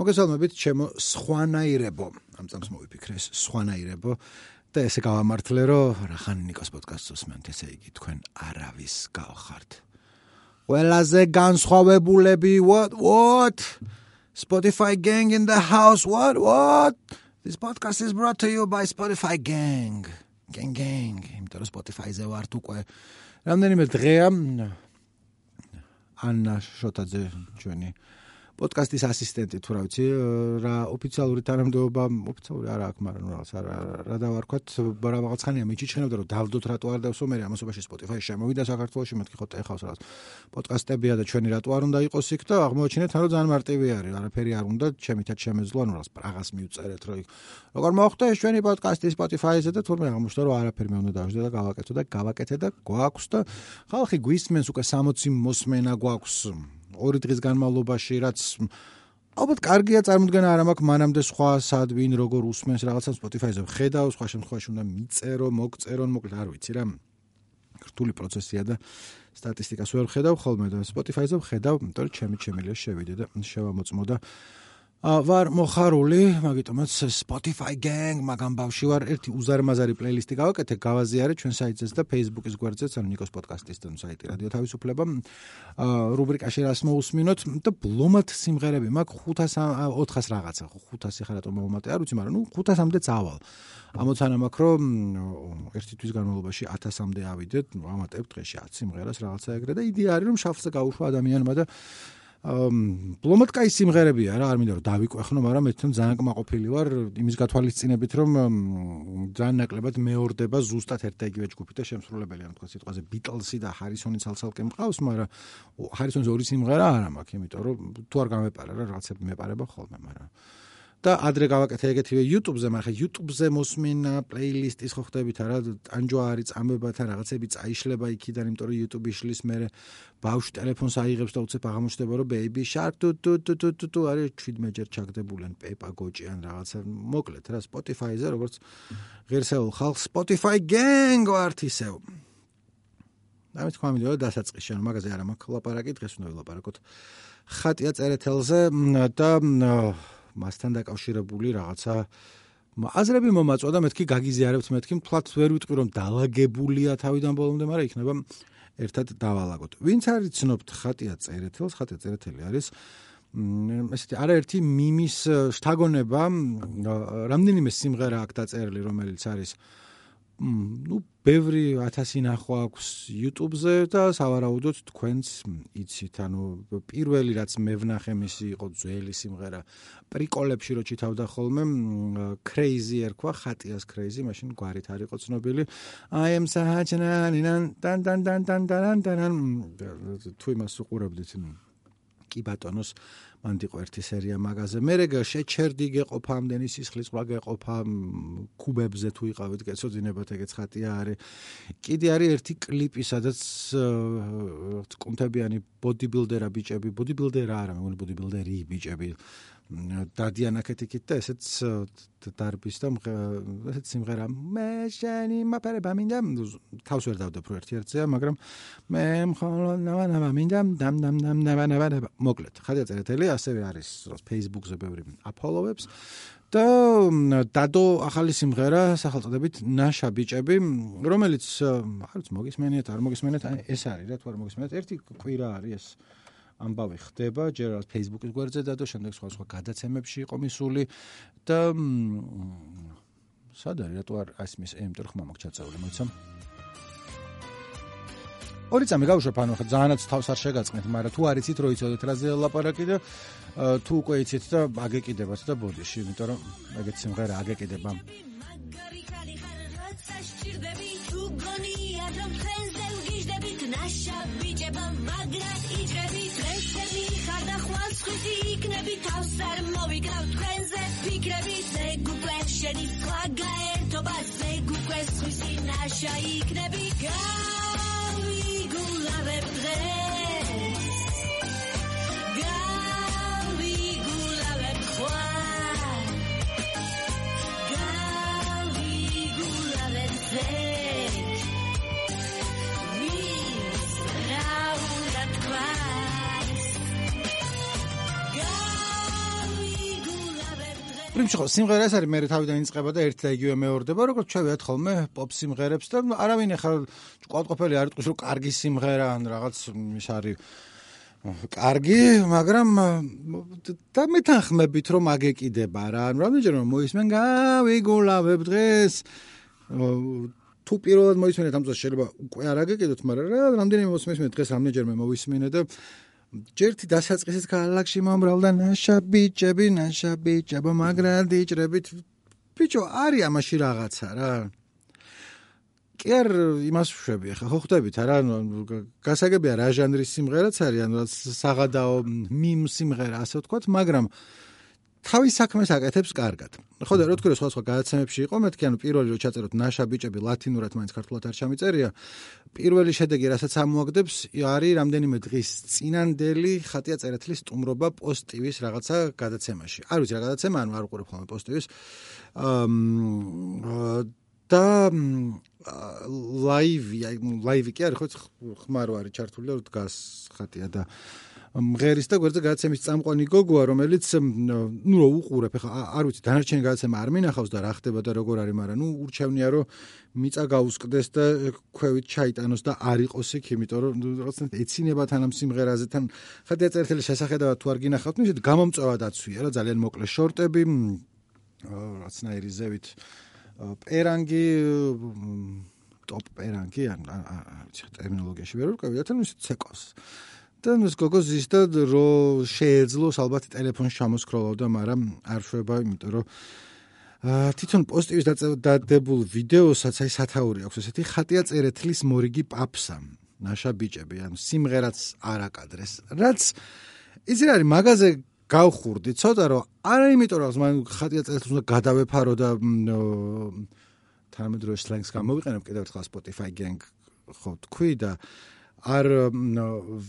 მოგესალმებით ჩემო სხვანაირებო. ამ წამს მოვიფიქრე ეს სხვანაირებო. და ესე გავამართლე რომ რახან ნიკოს პოდკასტს უსმენთ ესე იგი თქვენ არავის გავხართ. ყველაზე განსხვავებულები what what? Spotify gang in the house what what? This podcast is brought to you by Spotify gang. Gang gang. იმიტომ რომ Spotify-ზე ვართ უკვე რამდენიმე დღეა. ანნა შოტაძე ჩვენი პოდკასტის ასისტენტი თუ რა ვიცი რა ოფიციალური თანამდებობა ოფიციალური არა აქვს მაგრამ რაღაც არა რა დავარქვათ რაღაც ხანია მიჩიჩხენებდა რომ დავდოთ რატო არ დავსო მე ამასობაში Spotify შემოვიდა საქართველოში მეთქი ხო ეხავს რაღაც პოდკასტებია და ჩვენი რატო არ უნდა იყოს იქ და აღმოჩინეთ რომ ძალიან მარტივი არის არაფერი არ უნდა ჩემითაც შემეძლო ანუ რაღაც პრაღას მიუწერეთ რომ როგორ მოხდა ეს ჩვენი პოდკასტი Spotify-ზე და თურმე აღმოჩნდა რომ არაფერი მე უნდა დავждე და გავაკეთო და გავაკეთე და გვაქვს და ხალხი გვისმენს უკვე 60 მოსმენა გვაქვს ორი დღის განმავლობაში რაც ალბათ კარგია წარმოდგენა არ მაქვს მანამდე სხვა სად ვინ როგორ უსმენს რაღაცა Spotify-ზე ხედავ სხვა შემთხვევაში უნდა მიწერო მოგწერონ მოკლედ არ ვიცი რა. რთული პროცესია და სტატისტიკას ვერ ხედავ ხოლმე და Spotify-ზე ხედავ იმიტომ რომ ჩემი ჩემილია შევიდე და შევამოწმო და ვარ მოხარული, მაგიტომაც Spotify gang მაგამ ბავში ვარ, ერთი უზარმაზარი პლეილისტი გავაკეთე, გავაზიარე ჩვენ საიტზეც და Facebook-ის გვერდზეც, ანუ ნიკოს პოდკასტის და საიტი რადიო თავისუფლება. აა რუბრიკაში რას მოусმინოთ და ბლომად სიმღერები მაქვს 500 400 რაღაცა, 500 ხარ რატომ მომატე, არ ვიცი, მაგრამ ნუ 500-მდე წავალ. ამოცანა მაქვს რომ ერთი თვის განმავლობაში 1000-მდე ავიდეთ, ამატებ დღეში 10 სიმღერას რაღაცა ეგრე და იდეა არის რომ შაფზე გაუშვა ადამიანმა და ბლომად კაი სიმღერებია რა, არ მინდა რომ დავიყვეხნო, მაგრამ მე თვითონ ძალიან კმაყოფილი ვარ იმის გათვალისწინებით, რომ ძალიან ნაკლებად მეორდება ზუსტად ერთ და იგივე ჯგუფი და შემსრულებელი, ან თქვა სიტყვაზე ბიტლსი და ჰარისონი ცალ-ცალკე მყავს, მაგრამ ჰარისონის ორი სიმღერა არ მაქვს, იმიტომ რომ თუ არ გამეპარა რა, რაღაცები მეპარება ხოლმე, მაგრამ და ადრე გავაკეთე ეგეთივე YouTube-ზე, მაგრამ YouTube-ზე მოსმინა პლეილისტის ხო ხდებით არა, ანჯოარი წამებათა რაღაცები წაიშლება იქიდან, იმიტომ რომ YouTube-ი შლის მე ბავშვ ტელეფონს აიღებს და უცებ აღმოჩნდება რომ baby shark tu tu tu tu tu tu არის 17 ჩაგდებულან პეპა გოჭი ან რაღაცა მოკლედ რა Spotify-ზე როგორც ღირსეულ ხალხ Spotify gang ვართ ისევ და მე თქვა მინდა დასაწყისში ან მაგაზე არა მაქვს ლაპარაკი დღეს უნდა ვილაპარაკოთ ხატია წერეთელზე და მასთან დაკავშირებული რაღაცა აზრები მომაწვა და მეთქი გაგიზიარებთ მეთქი თლაც ვერ ვიტყვი რომ დაალაგებულია თავიდან ბოლომდე მაგრამ იქნება ერთად დავალაგოთ. ვინც არის ცნობთ ხატია წერეთელს ხატია წერეთელი არის ესეთი არაერთი მიმის შთაგონება რამდენიმე სიმღერა აქვს დაწერილი რომელიც არის ну ბევრი 1000 ნახვა აქვს YouTube-ზე და სავარაუდოდ თქვენც იცით, ანუ პირველი რაც მე ვნახე მისი იყო ძველი სიმღერა პრიკოლებში რო ჩითავდა ხოლმე crazy ერქვა ხატიას crazy მაშინ გვარით არ იყო ცნობილი I am such an dan dan dan dan dan dan თუ იმას უყურებდით კი ბატონოს მანდ იყო ერთი სერია მაგაზე. მე რეგ შეჩერდი გეყოფა ამდენი სისხლის ყვა გეყოფა კუბებზე თუ იყავით გეცოდინებათ ეგეც ხატია არის. კიდე არის ერთი კლიპი სადაც კუნთებიანი ბოდიბილდერა ბიჭები, ბოდიბილდერა არა, მე მგონი ბოდიბილდერი ბიჭები დადიან აქეთიკით და ესეც დარბის და ესეც სიმღერა. მე შენი მაფერება მინდა. თავს ვერ დავდებ რო ერთი ერთზეა მაგრამ მე მხოლოდ ნავა ნავა მინდა. დამ დამ დამ ნავა ნავა მოკლედ. ხადია წერეთელი ასევე არის Facebook-ზე ბევრი აფოლოვებს და დადო ახალი სიმღერა სახელწოდებით ნაშა ბიჭები რომელიც არც მოგისმენიათ არ მოგისმენიათ ეს არის რა თუ არ მოგისმენიათ. ერთი კვირა არის ეს ამბავი ხდება ჯერ რა Facebook-ის გვერდზე და შემდეგ სხვა სხვა გადაცემებში იყო მისული და სად არის რატო არ ასმის ემტერ ხმა მაქვს ჩაწეული მოიცა ორი წამი გავუშვებ ანუ ხა ძალიანაც თავს არ შეგაწყნეთ მაგრამ თუ არ იცით რო იცოდეთ რაზე ლაპარაკი და თუ უკვე იცით და აგეკიდებათ და ბოდიში იმიტომ რომ ეგეთ სიმღერა აგეკიდება. თუ გონია ხვიტი იქნები თავს არ მოვიგრავ თქვენზე ფიქრებით. ეგ უკვე შენი სხვა გაერთობა ეგ უკვე სხვისი ნაშა იქნები. გავიგულავებ პრინციპი ხო სიმღერა ეს არის მე თავიდან იწყება და ერთ და იგივე მეორდება როგორც ჩავიათ ხოლმე პოპ სიმღერებს და არავინ ახლა კვადყოფელი არ იტყვის რომ კარგი სიმღერა ან რაღაც ის არის. კარგი მაგრამ და მეთანხმებით რომ აგეკიდება რა. ანუ რამდენჯერმე მოისმენ გავიგულავებ დღეს. თუ პირველად მოისმენთ ამ დროს შეიძლება უკვე არ აგეკიდოთ მაგრამ რა რამდენიმე მოსმენთ დღეს რამდენჯერმე მოისმენე და ჯერთი დასაწყისით ქალაქში მომრავლდა ნაშა ბიჭები, ნაშა ბიჭებო, მაგრამ დიჭრებით ბიჭო, არის ამაში რაღაცა რა. კი არ იმას ვშვები ახლა, ხო ხვდებით არა, გასაგებია რა ჟანრის სიმღერაც არის, ანუ საღადაო მიმ სიმღერა, ასე ვთქვათ, მაგრამ თავის საქმეს აკეთებს კარგად. ხო და რო თქვი რომ სხვა სხვა გადაცემებში იყო, მეთქი ანუ პირველი რო ჩაწეროთ ნაშა ბიჭები ლათინურად მაინც ქართულად არ ჩამიწერია. პირველი შედეგი რასაც ამოაგდებს, არის რამდენიმე დღის წინანდელი ხატია წერეთლის სტუმრობა პოსტივის რაღაცა გადაცემაში. არ ვიცი რა გადაცემა, ანუ არ უყურებ ხოლმე პოსტივის. აა და ლაივი, აი ლაივი კი არის ხო ხმარო არის ჩართული და დგას ხატია და მღერის და გვერდზე გადაცემის წამყვანი გოგოა, რომელიც ნუ რო უყურებ, ხა არ ვიცი, დანარჩენი გადაცემა არ მინახავს და რა ხდება და როგორ არის, მაგრამ ნუ ურჩევნია რომ მიწა გაუსკდეს და ქვევით ჩაიტანოს და არ იყოს იქ, იმიტომ რომ რაღაცნაირად ეცინება თან ამ სიმღერაზე თან ხათია წერტილი შესახედავად თუ არ გინახავთ, ისეთ გამომწვევა დაცვია რა, ძალიან მოკლე შორტები, რაღაცნაირი ზევით პერანგი ტოპ პერანგი ან ვიცი ტერმინოლოგიაში ვერ ვკავი, თან ისე ცეკოს. და ეს გოგო ზის და რო შეეძლოს ალბათ ტელეფონს ჩამოსკროლავდა, მაგრამ არ შვება, იმიტომ რომ თვითონ პოსტივის დადებულ ვიდეოსაც აი სათაური აქვს ესეთი ხატია წერეთლის მორიგი პაპსა. ნაშა ბიჭები, ანუ სიმღერაც არ აკადრეს. რაც იცი რა არის მაგაზე გავხურდი ცოტა რომ არა იმიტომ რომ მან ხატია წერეთლის უნდა გადავეფარო და თანამედროვე სლენგს გამოვიყენებ კიდევ ერთხელ Spotify gang ხო თქვი და არ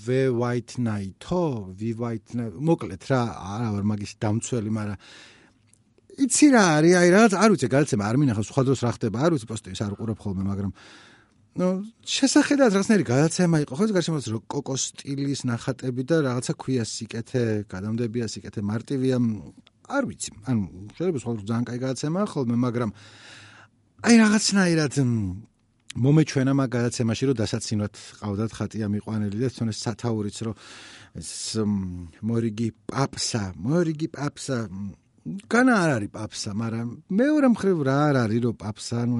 ვე white night-ო, ვი white მოკლედ რა, არა ვარ მაგის დამცველი, მაგრამ იცი რა არის, აი რაღაც არ ვიცი, გადაცემა არ მინახავს, სხვა დროს რა ხდება, არ ვიცი, პოსტის არ უყურებ ხოლმე, მაგრამ ნუ შესაძლოა რაღაცნაირი გადაცემა იყო, ხო, გარშემოს როკოკო სტილის ნახატები და რაღაცა ქვია სიკეთე, გადამდებია სიკეთე, მარტივია, არ ვიცი. ანუ შეიძლება სხვა დროს ძალიან კაი გადაცემაა ხოლმე, მაგრამ აი რაღაცნაირად მომეჩვენა მაგ გადაცემაში რომ დასაცინოთ ყავდათ ხატია მიყვანელი და ეს სათაურიც რომ ეს მორიგი პაპსა მორიგი პაპსა განა არ არის პაპსა მაგრამ მეორე მხრივ რა არ არის რომ პაპსა ნუ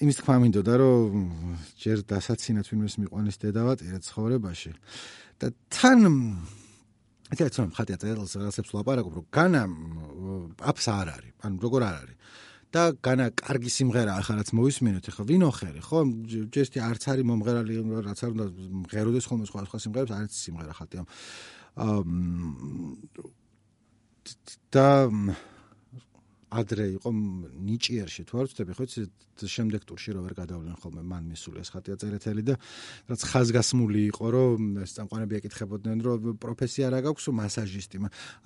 იმის თქმა მინდოდა რომ ჯერ დასაცინოთ ვინმეს მიყვანის დედავატირე ცხოვრებაში. და თან ეს თვითონ ხატია წერილს რაღაცებს ლაპარაკობ რომ განა პაპსა არ არის ანუ როგორ არ არის და განა კარგი სიმღერა ახალაც მოვისმინოთ ახლა ვინოხერი ხო? ჯესტი არც არის მომღერალი რაც არ უნდა მღეროდეს ხოლმე სხვა სხვა სიმღერებს არც სიმღერა ხალხი და ადრე იყო ნიჭიერში თუ არ ვწდები ხო იცი შემდეგ ტურში რო ვერ გადავლენ ხოლმე მან მისული ეს ხატია წერეთელი და რაც ხაზგასმული იყო რომ ეს წამყვანები ეკითხებოდნენ რომ პროფესია რა გაქვს მასაჟისტი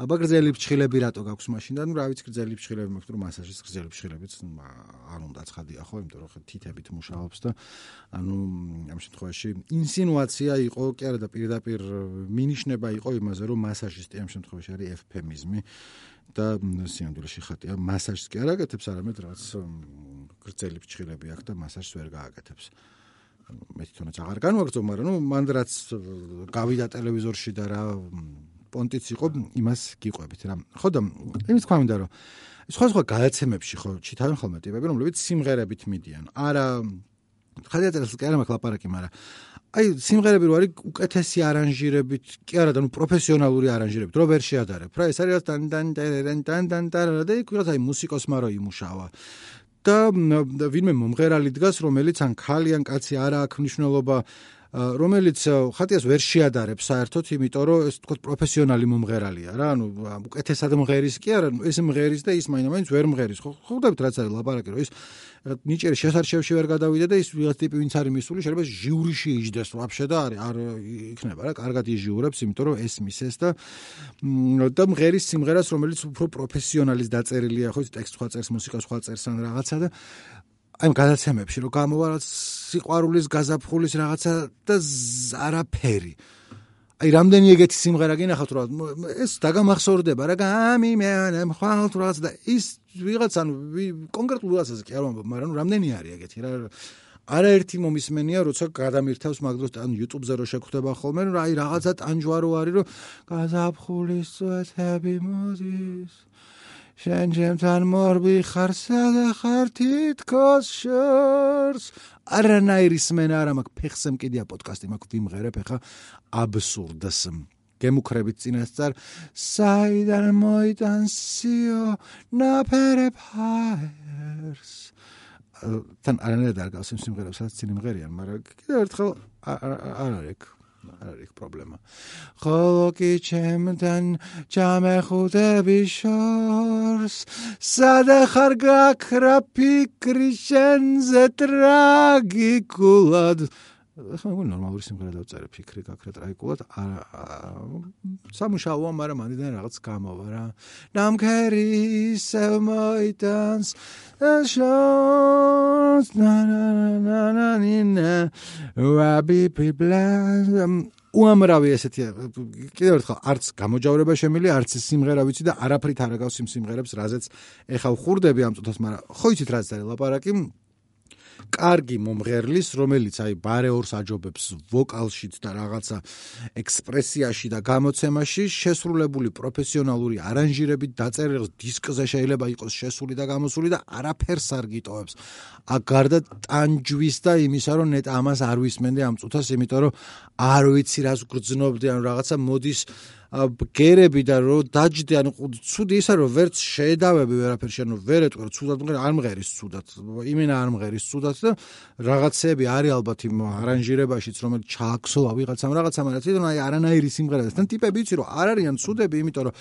აბა გრძელი ფრჩხილები რატო გაქვს მაშინ და ნუ რა ვიცი გრძელი ფრჩხილები მაქვს რომ მასაჟის გრძელი ფრჩხილებიც არ უნდა ცხადია ხო იმიტომ რომ თითებით მუშაობს და ანუ ამ შემთხვევაში ინსინუაცია იყო კი არა და პირდაპირ მინიშნება იყო იმაზე რომ მასაჟისტი ამ შემთხვევაში არის ეფემიზმი და სინამდვილეში ხატია მასაჟს კი არ აკეთებს, არამედ რაც გრძელი ფრჩხილები აქვს და მასაჟს ვერ გააკეთებს. მე თვითონაც აღარ განვაგრძო, მაგრამ ნუ მანდ რაც გავიდა ტელევიზორში და რა პონტიც იყო, იმას გიყვებით რა. ხო და იმის თქვა მინდა რომ სხვა სხვა გადაცემებში ხო ჩითავენ ხოლმე ტიპები, რომლებიც სიმღერებით მიდიან. არა ხალხი წერს კი არა მაგ ლაპარაკი, მაგრამ აი სიმღერები რო არის უკეთესი არანჟირებით, კი არა და ნუ პროფესიონალური არანჟირებით, რო ვერ შეადარებ. რა ეს არის თან თან თან თან თან თან და იქ რა აი მუსიკოსმა რო იმუშავა. და ვინმე მომღერალი დგას, რომელიც ან ქალი ან კაცი არა აქვს მნიშვნელობა რომელიც ხატიას ვერ შეადარებს საერთოდ, იმიტომ რომ ეს თქო პროფესიონალი მომღერალია რა, ანუ უკეთესად მომღერის კი არა, ეს მომღერის და ის მაინც ვერ მომღერის. ხო, ხვდებით რაც არის ლაპარაკი, რომ ის ნიჭერი შესარჩევში ვერ გადავიდა და ის ვიღაც ტიპი ვინც არის მისული, შეიძლება ჟიურიში იჯდეს ვაფშე და არის არ იქნება რა, კარგად იჟიურებს, იმიტომ რომ ეს მისეს და და მომღერის სიმღერას, რომელიც უფრო პროფესიონალის დაწერილია, ხო, ტექსტ სხვა წერს, მუსიკა სხვა წერს ან რაღაცა და აი გადაცემებში რომ გამოვა რა სიყვარულის გაზაფხულის რაღაცა და არაფერი. აი რამდენი ეგეთი სიმღერა გინახავთ რა ეს დაგამახსოვრდება რა გამი მე მხალთ რაღაც და ის ვიღაც ანუ კონკრეტულ ვიღაცაზე კი არ ვამბობ მაგრამ რამდენი არის ეგეთი რა არაერთი მომისმენია როცა გადამირთავს მაგდროს ან YouTube-ზე რო შეგხვდება ხოლმე რა აი რაღაცა ტანჯვარო არის რომ გაზაფხულის წვეთები მოდის შენ ჩემთან მორბი ხარ სადა ხარ თითქოს შორს არანაირი სმენა არ მაქვს ფეხზე მკიდია პოდკასტი მაქვს ვიმღერებ ხა აბსურდს. გემუქრებით წინასწარ. საიდან მოიტანსიო ნაფერებ ჰაერს? თან არანაირად არ გავს იმ სიმღერებს სადაც წინ იმღერიან მაგრამ კიდევ ერთხელ არ არის არ არის პრობლემა. ხოლო კი ჩემთან ჩამეხუდები შორს, სადა ხარ გაქრა ფიქრი შენზე ტრაგიკულად. ახლა მე ნორმალური სიმღერა დავწერე ფიქრი გაქრა ტრაგიკულად. სამუშაოა, მაგრამ მანდიდან რაღაც გამოვა რა. ნამქერი სემოიტანს შორს ნა ნა ნა ნა ნა ვაბი პიბლას უამრავი ესეთი კიდევ ერთხელ არც გამოჯავრება შემილი არც სიმღერა ვიცი და არაფრით არ აგავს იმ სიმღერებს რაზეც ეხა ხურდები ამ წუთას მაგრამ ხო იცით რაც არის ლაპარაკი კარგი მომღერლის, რომელიც აი ბარეორს აჯობებს ვოკალშიც და რაღაცა ექსპრესიაში და გამოცემაში, შესრულებული პროფესიონალური არანჟირებით დაწერილ დისკზე შეიძლება იყოს შესული და გამოსული და არაფერს არ გიტოვებს. ა გარდა ტანჯვის და იმისა, რომ ნეტა ამას არ ვისმენდი ამ წუთას, იმიტომ რომ არ ვიცი რას გრძნობდი, ან რაღაცა მოდის გერები და რო დაჯდე ანუ ცუდი ისა რომ ვერც შეედავები ვერაფერში ანუ ვერ ეტყვი ცუდად მღერი არ მღერის ცუდად იმენა არ მღერის ცუდად და რაღაცები არის ალბათ იმ არანჟირებაშიც რომელიც ჩააქსოვა ვიღაცამ რაღაცამ რა თვითონ აი არანაირი სიმღერა და თან ტიპები იცი რომ არ არიან ცუდები იმიტომ რომ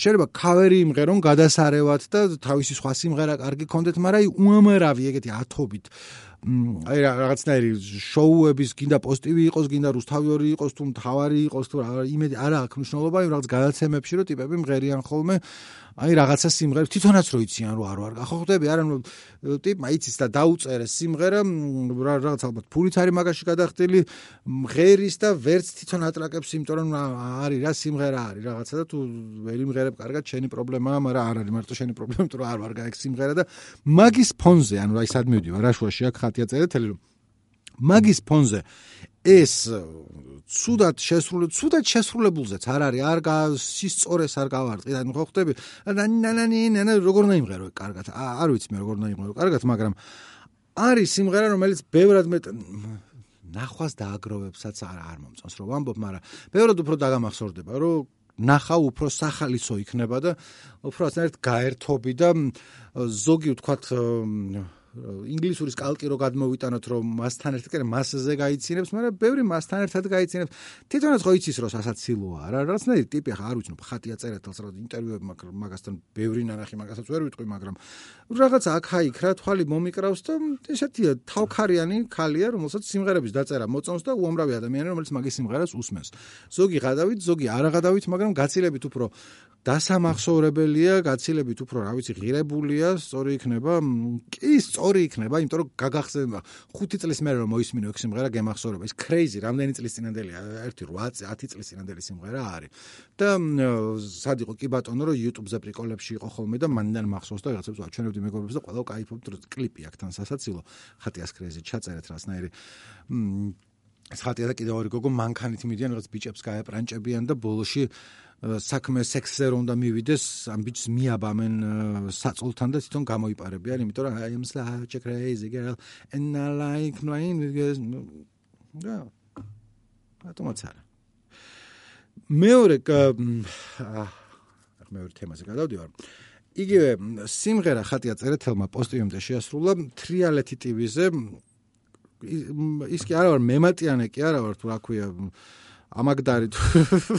შეიძლება კავერი იმღერონ გადასარევად და თავისი სხვა სიმღერა კარგი კონდეთ მაგრამ აი უამრავი ეგეთი ათობით აი რაღაცნაირი შოუების გინდა პოზიტივი იყოს, გინდა რუსთავიორი იყოს, თუ მთავარი იყოს, თუ იმედი არა აქვს მნიშვნელობა იმ რაღაც გადაცემებში, რომ ტიპები მღერიან ხოლმე აი რაღაცა სიმღერა თვითონაც რო იციან რო არ ვარ ახოხდები არა ნუ ტიპმა იცის და დაუწერე სიმღერა რაღაც ალბათ ფულით არის მაგაში გადახდილი მღერის და ვერც თვითონ ატრაკებს იმიტომ რომ არის რა სიმღერა არის რაღაცა და თუ ვერი მღერებ კარგად შენი პრობლემაა მაგრამ არ არის მარტო შენი პრობლემა იმიტომ რომ არ ვარ გაიქ სიმღერა და მაგის ფონზე ანუ აი სად მივდივარ რა შუაში აქ ხათია წერეთელი რომ მაგის ფონზე ეს ცუდად შესრულ ცუდად შესრულებულზეც არ არის არ სისწორეს არ გავარტყი. და ხო ხვდები ნანანი ნანა როგორ ნაიმღერო კარგად? არ ვიცი მე როგორ ნაიმღერო კარგად მაგრამ არის სიმღერა რომელიც ბევრად მე ნახვას დააგროვებსაც არ არ მომწონს რომ ვამბობ მაგრამ ბევრად უფრო დაგამახსოვრდება რომ ნახა უფრო სახალისო იქნება და უფრო ასეთ გაერთობი და ზოგი ვთქვათ ინგლისურის კალკი რო გადმოვიტანოთ რომ მასთან ერთად კიდე მასზე გაიცინებს, მაგრამ ბევრი მასთან ერთად გაიცინებს. თვითონაც ხო იცის რომ სასაცილოა რა, რაღაცნაირი ტიპი ხა არ ვიცნობ, ხატია წერეთელს რა ინტერვიუები მაგასთან ბევრი ნანახი მაგასაც ვერ ვიტყვი, მაგრამ რაღაც აქა-იქ რა თვალი მომიკრავს და ესეთია თავქარიანი ხალია, რომელსაც სიმღერების დაწერა მოწონს და უამრავი ადამიანი რომელიც მაგის სიმღერას უსმენს. ზოგი გადავით, ზოგი არ გადავით, მაგრამ გაცილებით უფრო დასამახსოვრებელია, გაცილებით უფრო, რა ვიცი, ღირებულია, სწორი იქნება. კი, სწორი იქნება, იმიტომ რომ გაგახსენა 5 წლის მერე რომ მოისმინო ეგ სიმღერა გემახსოვრება. ეს კრეიზი, რამდენი წლის წინანდელია? 1 8 10 წლის წინანდელი სიმღერა არის. და სად იყო კი ბატონო, რომ YouTube-ზე პრიკოლებში იყო ხოლმე და მანდან მახსოვს და რაღაცებს ვაჩვენებდი მეგობრებს და ყველა კაიფობთ რომ კლიპი აქთან სასაცილო ხატიას კრეიზი ჩაწერეთ რასნაირი. მ ეს ხატია და კიდევ ორი გოგო მანქანით მიდიან რაღაც ბიჭებს გაეპრანჭებიან და ბოლოში საქმე სექსზე რომ და მივიდეს ამ ბიჭს მიაბამენ საწოლთან და თვითონ გამოიპარებიან იმიტომ რომ am such a crazy girl and I like knowing because და ატომაც არა მეორე ახ მეორე თემაზე გადავდივარ. იგივე სიმღერა ხატია წერეთელმა პოსტიუმზე შეასრულა. თრიალეთი ტივიზე ის კი არა ვარ მემატიანე კი არა ვარ თუ რა ქვია ამაგდარი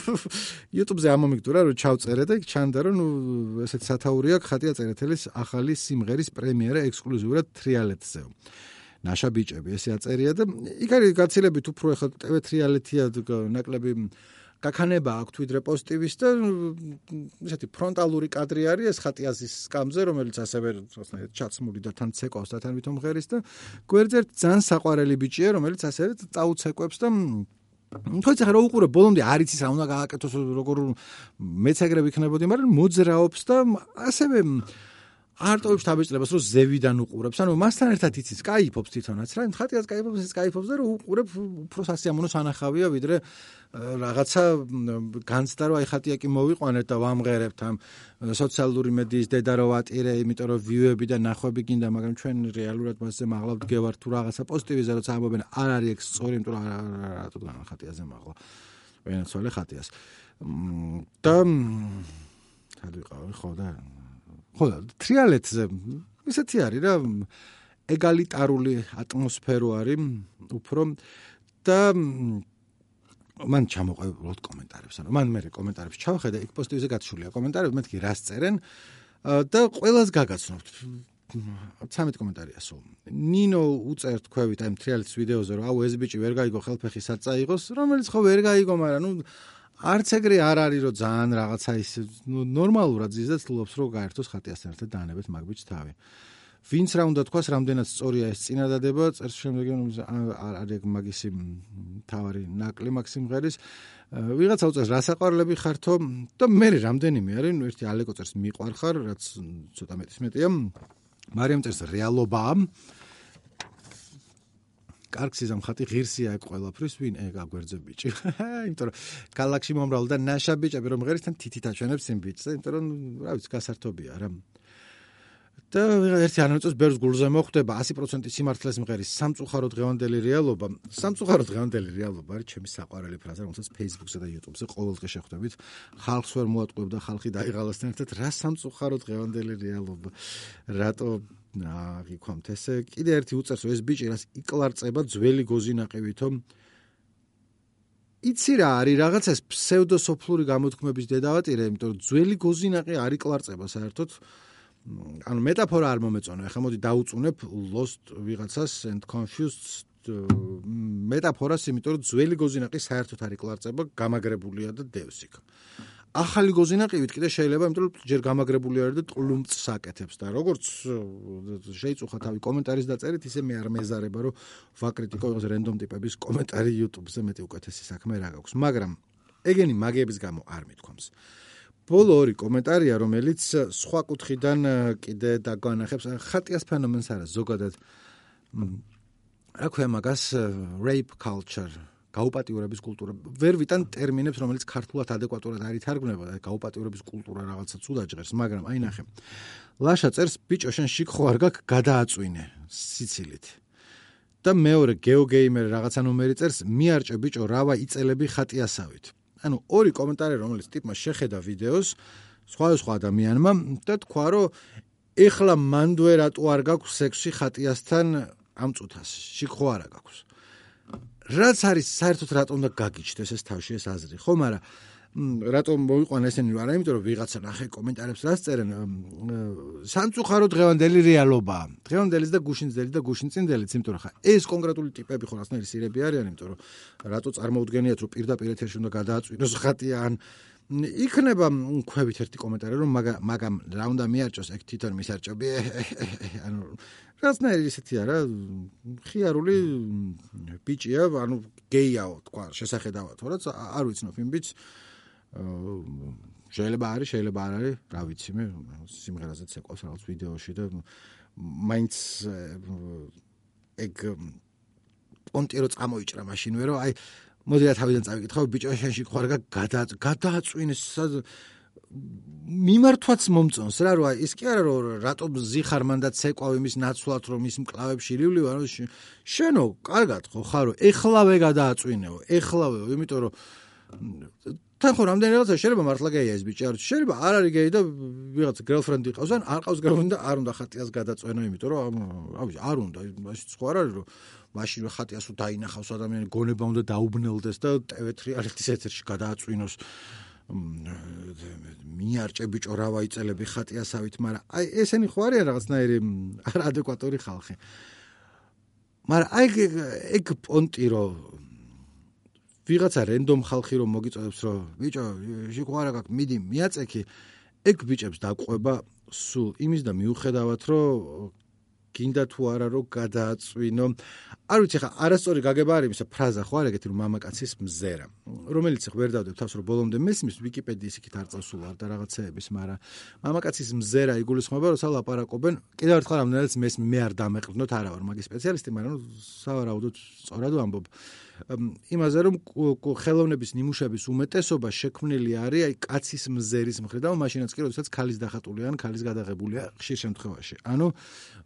YouTube-ზე ამომიგდურა რომ ჩავწერე და იქ ჩანდა რომ ნუ ესეთ სათაური აქვს ხატია წერეთელის ახალი სიმღერის პრემიერა ექსკლუზიურად თრიალეთზე. ნაშა ბიჭები ესე აწერია და იქ არის გაცილებით უფრო ახლა TV თრიალეთია ნაკლები გაქანება აქვს ვიდრე პოზიტივის და ესეთი ფრონტალური კადრი არის ეს ხატიაზის სკამზე რომელიც ასევე ჩაცმული და თან ცეკვავს და თან ვითომ ღერის და გვერდზე ძალიან საყვარელი ბიჭია რომელიც ასევე წაუცეკვებს და თქო ეხლა რა უყურე ბოლომდე არ იცის რა უნდა გააკეთოს როგორ მეც ეგრე ვიქნებოდი მაგრამ მოძრაობს და ასევე არტოებს თავეწლებას რომ ზევიდან უყურებს ანუ მასთან ერთად იცის кайფობს თვითონაც რა ხატიას кайფობს ეს кайფობს და რომ უყურებ უფრო სასიამოვნო სანახავია ვიდრე რაღაცა განცდა რომ აი ხატია კი მოვიყვანეთ და ვამღერებთ ამ სოციალური მედიის დედა რო ვატირე, იმიტომ რომ ვიუები და ნახვები გინდა, მაგრამ ჩვენ რეალურად მასზე მაღლა ვდგევართ თუ რაღაცა პოზიტივიზე როცა ამბობენ, არ არის ეგ სწორი, იმიტომ რომ რატო განახატიაზე მაღლა. ვენაცვალე ხატიას. და სად ვიყავი ხო და ხო თრიალეთზე ისეთი არის რა ეგალიტარული ატმოსფერო არის უფრო და მან ჩამოყევ კომენტარებს ანუ მან მე კომენტარებს ჩავხედე იქ პოსტივზე გათშულია კომენტარები მეთქი რას წერენ და ყოველას გაგაცნობთ. 13 კომენტარია სულ. ნინო უწერ თქვევით აი თრიალეთის ვიდეოზე რომ აუ ეს ბიჭი ვერ გაიგო ხელფეხი საწაიღოს რომელიც ხო ვერ გაიგო მაგრამ ნუ არც ეგრე არ არის რომ ძალიან რაღაცა ის ნორმალურად ზიზეთ ლობს რომ გაერთოს ხატიასთან ერთად დაანებეთ მაგბიჭ თავი. ვინც რა უნდა თქვას, რამდენად სწორია ეს წინადადება, წერს შემდეგი არ არის მაგისი თავარი ნაკლი მაქსიმღერის. ვიღაცა უწევს რასაყვარლები ხართო და მე რამდენიმე არის, ნუ ერთი ალეკო წერს მიყვარხარ, რაც ცოტა მეტის მეტია. მარიამ წერს რეალობაა. კარგს იზამხატი ღირსია ეგ ყველაფრის ვინ? ეგ აგვერძე ბიჭი. იმიტომ რომ galaxy მომრავლ და ნაშა ბიჭები რომ ღერისთან თითით აჩვენებს იმ ბიჭს იმიტომ რომ რა ვიცი გასართობია რა. და ერთი ანონსს ბერს გულზე მოხვდება 100% სიმართლეს მღერის სამწუხარო დღევანდელი რეალობა. სამწუხარო დღევანდელი რეალობა არის ჩემი საყვარელი ფრაზა რომელსაც Facebook-ზე და YouTube-ზე ყოველდღე შეხვდებით. ხალხს ვერ მოატყუებ და ხალხი დაიღალასთან ერთად რა სამწუხარო დღევანდელი რეალობა? რატო აღიქვამთ ესე? კიდე ერთი უწერს ეს ბიჭი რას იკლარწება ძველი გოზინაყივითო იცი რა არის რაღაცას ფსევდოსოფლური გამოთქმების დედავატირე იმიტომ რომ ძველი გოზინაყი არ იკლარწება საერთოდ. ანუ მეტაფორა არ მომეწონა ეხლა მოდი დაუწუნებ lost ვიღაცას and confused მეტაფორას იმიტომ რომ ძველი გოზინაყი საერთოდ არ იკლარწება გამაგრებულია და დევსიქ ახალი გოზინაყივით კიდე შეიძლება, იმიტომ რომ ჯერ გამაგრებული არის და ტყლუმწს აკეთებს და როგორც შეიწუხა თავი კომენტარის დაწერით, ისე მე არ მეზარება, რომ ვაკრიტიკო იყოს რენდომ ტიპების კომენტარი YouTube-ზე მეტი უკეთესი საქმე რა გაქვს, მაგრამ ეგენი მაგიების გამო არ მithქვამს. ბოლო ორი კომენტარია, რომელიც სხვა კუთხიდან კიდე დაგვანახებს. ხატიას ფენომენს არა, ზოგადად რა ქვია მაგას rape culture გაუპატიურების კულტურა. ვერ ვიტან ტერმინებს რომელიც ქართულად ადეკვატურად არ ითარგმნება და გაუპატიურების კულტურა რაღაცა ცუდა ჟღერს მაგრამ აი ნახე. ლაშა წერს ბიჭო შენ შიქ ხო არ გაქვს გადააწვინე სიცილით. და მეორე გეოგეიმერ რაღაცა ნომერი წერს მიარჭე ბიჭო რავა იწელები ხატიასავით. ანუ ორი კომენტარი რომელიც ტიპმა შეხედა ვიდეოს სხვა სხვა ადამიანმა და თქვა რომ ეხლა მანდვე რატო არ გაქვს სექსი ხატიასთან ამ წუთას? შიქ ხო არა გაქვს რაც არის საერთოდ რატომ უნდა გაგიჩნდეს ეს თავში ეს აზრი? ხო მაგრამ რატომ მოიყვანა ესენი არა იმიტომ რომ ვიღაცა ნახე კომენტარებს რას წერენ? სამწუხარო დღევანდელი რეალობაა დღევანდელის და გუშინძელი და გუშინწინდელიც იმიტომ რომ ხა ეს კონკრეტული ტიპები ხო რასნაირი სირები არიან იმიტომ რომ რატო წარმოუდგენიათ რომ პირდაპირ ეთერში უნდა გადააწვინოს ხატია ან იქნება ქვევით ერთი კომენტარი რომ მაგამ რა უნდა მიარჭოს ეგ თვითონ მისარჭები ანუ რასნაირი ისეთი არა ხიარული ბიჭია ანუ გეიაო თქვა შესახედავად თორაც არ ვიცნობ იმ ბიჭს. შეიძლება არის შეიძლება არ არის რა ვიცი მე სიმღერაზეც ეყავს რაღაც ვიდეოში და მაინც ეგ პონტირო წამოიჭრა მაშინვე რომ აი მოდი რა თავიდან წავიკითხავ ბიჭო შენში ხوارგა გადააწვინეს მიმართვაც მომწონს რა რა ის კი არა რომ რატო ზიხარმან და ცეკვა იმის ნაცვლად რომ ის მკლავებში რივლივა რომ შენო კარგად ხო ხარო ეხლავე გადააწვინეო ეხლავეო იმიტომ რომ თან ხო რამდენი რაღაცა შეიძლება მართლა გეია ეს ბიჭი არ შეიძლება არ არის გეი და ვიღაც გერლფრენდი ყავს ან არ ყავს გერლფრენდი და არ უნდა ხატიას გადაწვენო იმიტომ რომ არ უნდა ეს სხვა არ არის რომ მაშინვე ხატიასო დაინახავს ადამიანი გონება უნდა დაუბნელდეს და ტევეთრი არეთის ეთერში გადააწვინოს მიარჭე ბიჭო რა ვაიწელები ხატიასავით, მაგრამ აი ესენი ხო არიან რაღაცნაირი არაადეკვატური ხალხი. მაგრამ აი ეგ პონტი რო ვიღაცა რენდომ ხალხი რომ მოგიწოდებს რომ ბიჭო შიყვარა გაქვს მიდი მიაწექი ეგ ბიჭებს დაყვება სულ იმის და მიუხედავად რომ გინდა თუ არა რომ გადააწვინო. არ ვიცი ხა არასწორი გაგება არის ისა ფრაზა ხო არ ეგეთი რომ მამაკაცის მზერა. რომელიც ხ ვერ დავდებ თავს რომ ბოლომდე მესმის ვიკიპედიის იქით არ წასულ არ და რაღაცეების მაგრამ მამაკაცის მზერა იგულისხმება რომ სალაპარაკობენ კიდევ ერთხელ რამდენადაც მესმი მე არ დამეყრდნოთ არა ვარ მაგის სპეციალისტი მაგრამ სავარაუდოდ სწორად ვამბობ იმაზე რომ ხელოვნების ნიმუშების უმეტესობა შექმნილი არის აი კაცის მზერის მხრიდან, მაშინაც კი როდესაც ქალის დახატული ან ქალის გადაღებულია ხშირ შემთხვევაში. ანუ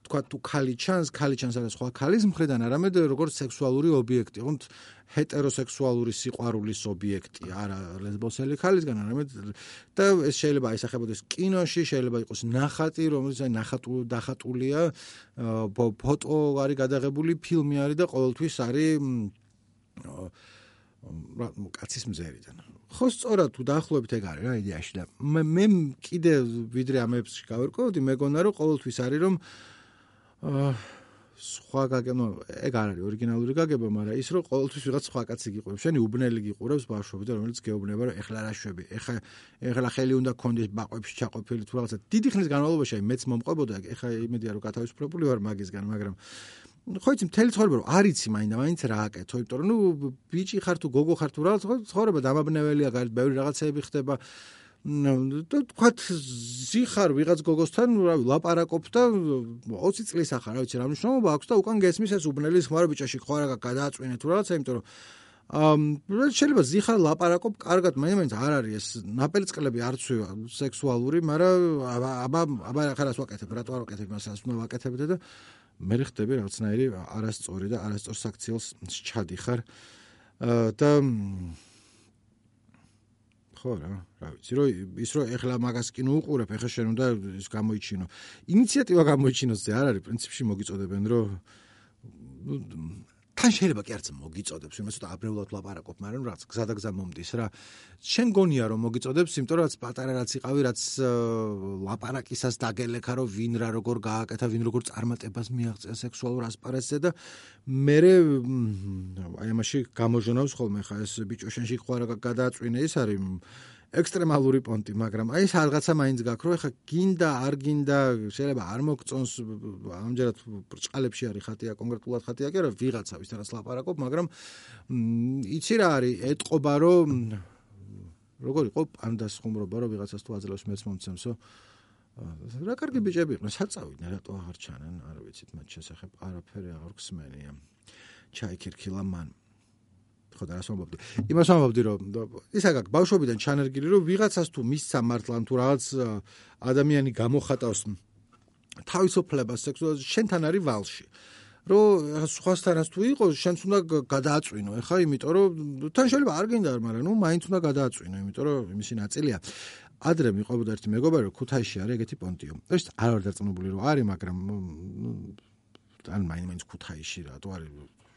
თქვა თუ ქალი ჩანს, ქალი ჩანს არა სხვა ქალის მხრიდან, არამედ როგორც სექსუალური ობიექტი, თუმთ ჰეტეროსექსუალური სიყვარულის ობიექტი, არა ლესბოსელი ქალისგან, არამედ და ეს შეიძლება აისახებოდეს კინოში, შეიძლება იყოს ნახატი, რომელიც აი ნახატუ დახატულია, ფოტო არის გადაღებული, ფილმი არის და ყოველთვის არის კაცის მზერიდან. ხო სწორად თუ დაახლოებით ეგ არის რა იდეაში და მე მე კიდე ვიდრე ამებს გავერკვევდი, მეგონა რომ ყოველთვის არის რომ სხვა გაგება, ეგ არ არის ორიგინალური გაგება, მაგრამ ის რომ ყოველთვის ვიღაც სხვა კაცი გიყურებს, შენი უბნელი გიყურებს ბავშვები და რომელიც გეუბნება რომ ეხლა რა შვები, ეხლა ეხლა ხელი უნდა კონდეს ბაყვებში ჩაყოფილი თუ რაღაცა. დიდი ხნის განმავლობაში მეც მომყვებოდა, ეხლა იმედია რომ გათავისუფლებული ვარ მაგისგან, მაგრამ ხო იცი მთელი ცხოვრება რომ არიცი მაინდა მაინც რა აკეთო იმიტომ რომ ნუ ბიჭი ხარ თუ გოგო ხარ თუ რა ცხოვრება დამაბნეველია გარეთ ბევრი რაღაცეები ხდება და თქვათ ზიხარ ვიღაც გოგოსთან რა ლაპარაკობ და 20 წლის ახარ რა ვიცი რა მნიშვნელობა აქვს და უკან გესმის ეს უბნელი ხმარ ბიჭაში ხო რა გადააწვინე თუ რაღაცა იმიტომ რომ აა შეიძლება ზიხარ ლაპარაკობ კარგად მაინც მაინც არ არის ეს ნაპერწკლები არც სექსუალური მაგრამ აბა აბა ხარ ასე ვაკეთებ რატო არ ვაკეთებ მასას უნდა ვაკეთებ და მე ხდები რაღაცნაირი არასწორი და არასწორ საქციელს ჩადიხარ და ხო რა, რა ვიცი, რომ ის რომ ეხლა მაგას კინო უყურებ, ეხლა შენ უნდა ის გამოიჩინო. ინიციატივა გამოიჩინოს ზე არ არის, პრინციპში მოგიწოდებენ, რომ თან შეიძლება კი არც მოგიწოდებს, იმას უთა აბრეულად ლაპარაკობ, მაგრამ რაც გზადაგზა მომდის რა. შენ გონია რომ მოგიწოდებს, იმიტომ რაც პატარა რაც იყავი, რაც ლაპარაკისას დაგელექა რომ ვინ რა როგორ გააკეთა, ვინ როგორ წარმატებას მიაღწია სექსუალურ ასპარეზზე და მე აი ამაში გამოჟონავს ხოლმე ხა ეს ბიჭო შენში რა გადააწვინე ის არის ექსტრემალური პონტი, მაგრამ აი ეს რაღაცა მაინც გაქვს, რომ ეხა გინდა, არ გინდა, შეიძლება არ მოგწონს, ამჯერად ბრჭყალებში არის ხატია, კონკრეტულად ხატია კი არა, ვიღაცა ვისთანაც ლაპარაკობ, მაგრამ იცი რა არის, ეტყობა რომ როგორ იყო პანდას ხუმრობა, რომ ვიღაცას თუ აძლევს მეც მომცემსო. რა კარგი ბიჭები იყვნენ, საწავიდნენ, რატო აღარ ჩანენ, არ ვიცით მათ შესახებ, არაფერი აღარ გსმენია. ჩაიქირქილა მან. ხო და რას ვამბობდი? იმას ვამბობდი რომ ისა გაქვს ბავშვობიდან ჩანერგილი რომ ვიღაცას თუ მისცა მართლან თუ რაღაც ადამიანი გამოხატავს თავისუფლებას სექსუალურ შენთან არის ვალში. რომ სხვასთანაც თუ იყოს შენც უნდა გადააწვინო ეხა იმიტომ რომ თან შეიძლება არ გინდა მაგრამ ნუ მაინც უნდა გადააწვინო იმიტომ რომ იმისი ნაწილია ადრე მიყვებოდა ერთი მეგობარი რომ ქუთაისში არის ეგეთი პონტიო ეს არ ვარ დარწმუნებული რომ არის მაგრამ ან მაინც ქუთაისში რატო არის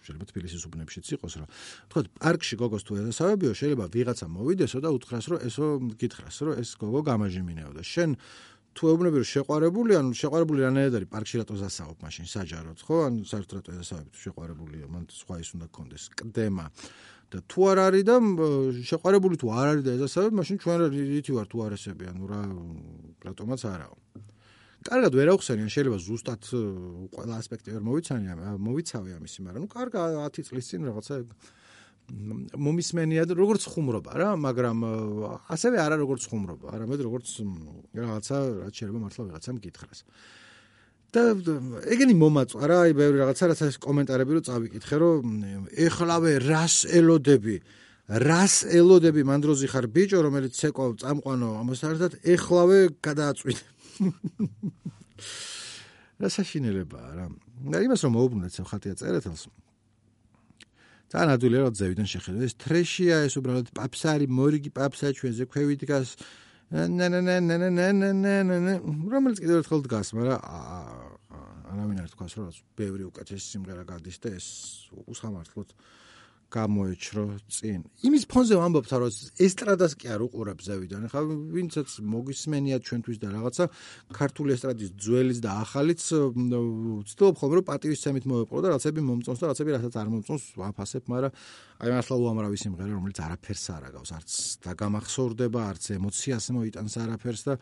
შეიძლება თბილისის უბნებშიც იყოს რა. თქვა პარკში გოგოს თუ ესავებიო, შეიძლება ვიღაცა მოვიდესო და უთხრას რომ ესო გითხრას რომ ეს გოგო გამაჟიმინეო და შენ თუ ეუბნები რომ შეყვარებული, ანუ შეყვარებული რანაირად არის პარკში რატო ზასაობ მაშინ საჯაროდ, ხო? ან საერთოდ რატო ესავები თუ შეყვარებულია, მან სხვა ის უნდა კონდეს კდემა. და თუ არ არის და შეყვარებული თუ არ არის და ესავები, მაშინ ჩვენ რითი ვარ თუ არ ესები, ანუ რა რატომაც არაო. კარგად ვერ ახსენიან, შეიძლება ზუსტად ყველა ასპექტი ვერ მოვიცანია, მოვიცავე ამისი, მაგრამ ნუ კარგა 10 წლის წინ რაღაცა მომისმენია როგორც ხუმრობა რა, მაგრამ ასევე არა როგორც ხუმრობა, არამედ როგორც რაღაცა რაც შეიძლება მართლა ვიღაცამ გითხრას. და ეგენი მომაწვა რა, აი ბევრი რაღაცა რაც ეს კომენტარები რო წავიკითხე, რომ ეხლავე რას ელოდები? რას ელოდები მანდროზი ხარ ბიჭო, რომელიც ცეკვავ წამყვანო ამასთან ერთად ეხლავე გადააწვიდე. რა საშინელებაა რა. და იმას რომ მოუბრუნდეთ ხალხია წერეთელს. ძალიან ადვილია რომ ზევიდან შეხედო. ეს ტრეშია ეს უბრალოდ პაპსარი, მორიგი პაპსა ჩვენზე ქვევით დგას. რომელიც კიდევ ერთხელ დგას, მაგრამ არავინ არ თქვას რომ ბევრი უკეთესი სიმღერა გადის და ეს უსამართლოდ გამოეჩრო წინ. იმის ფონზე ვამბობთ, რომ ესტრადას კი არ უყურებ ზევიდან. ხა ვინცაც მოგისმენია ჩვენთვის და რაღაცა ქართული ესტრადის ძველის და ახალიც ვცდილობ ხოლმე რომ პატივისცემით მოვეყო და რაღაცები მომწონს და რაღაცები რასაც არ მომწონს ვაფასებ, მაგრამ აი მართლა უამრავი სიმღერა, რომელიც არაფერს არ აგავს, არც დაგამახსოვრდება, არც ემოციას მოიტანს არაფერს და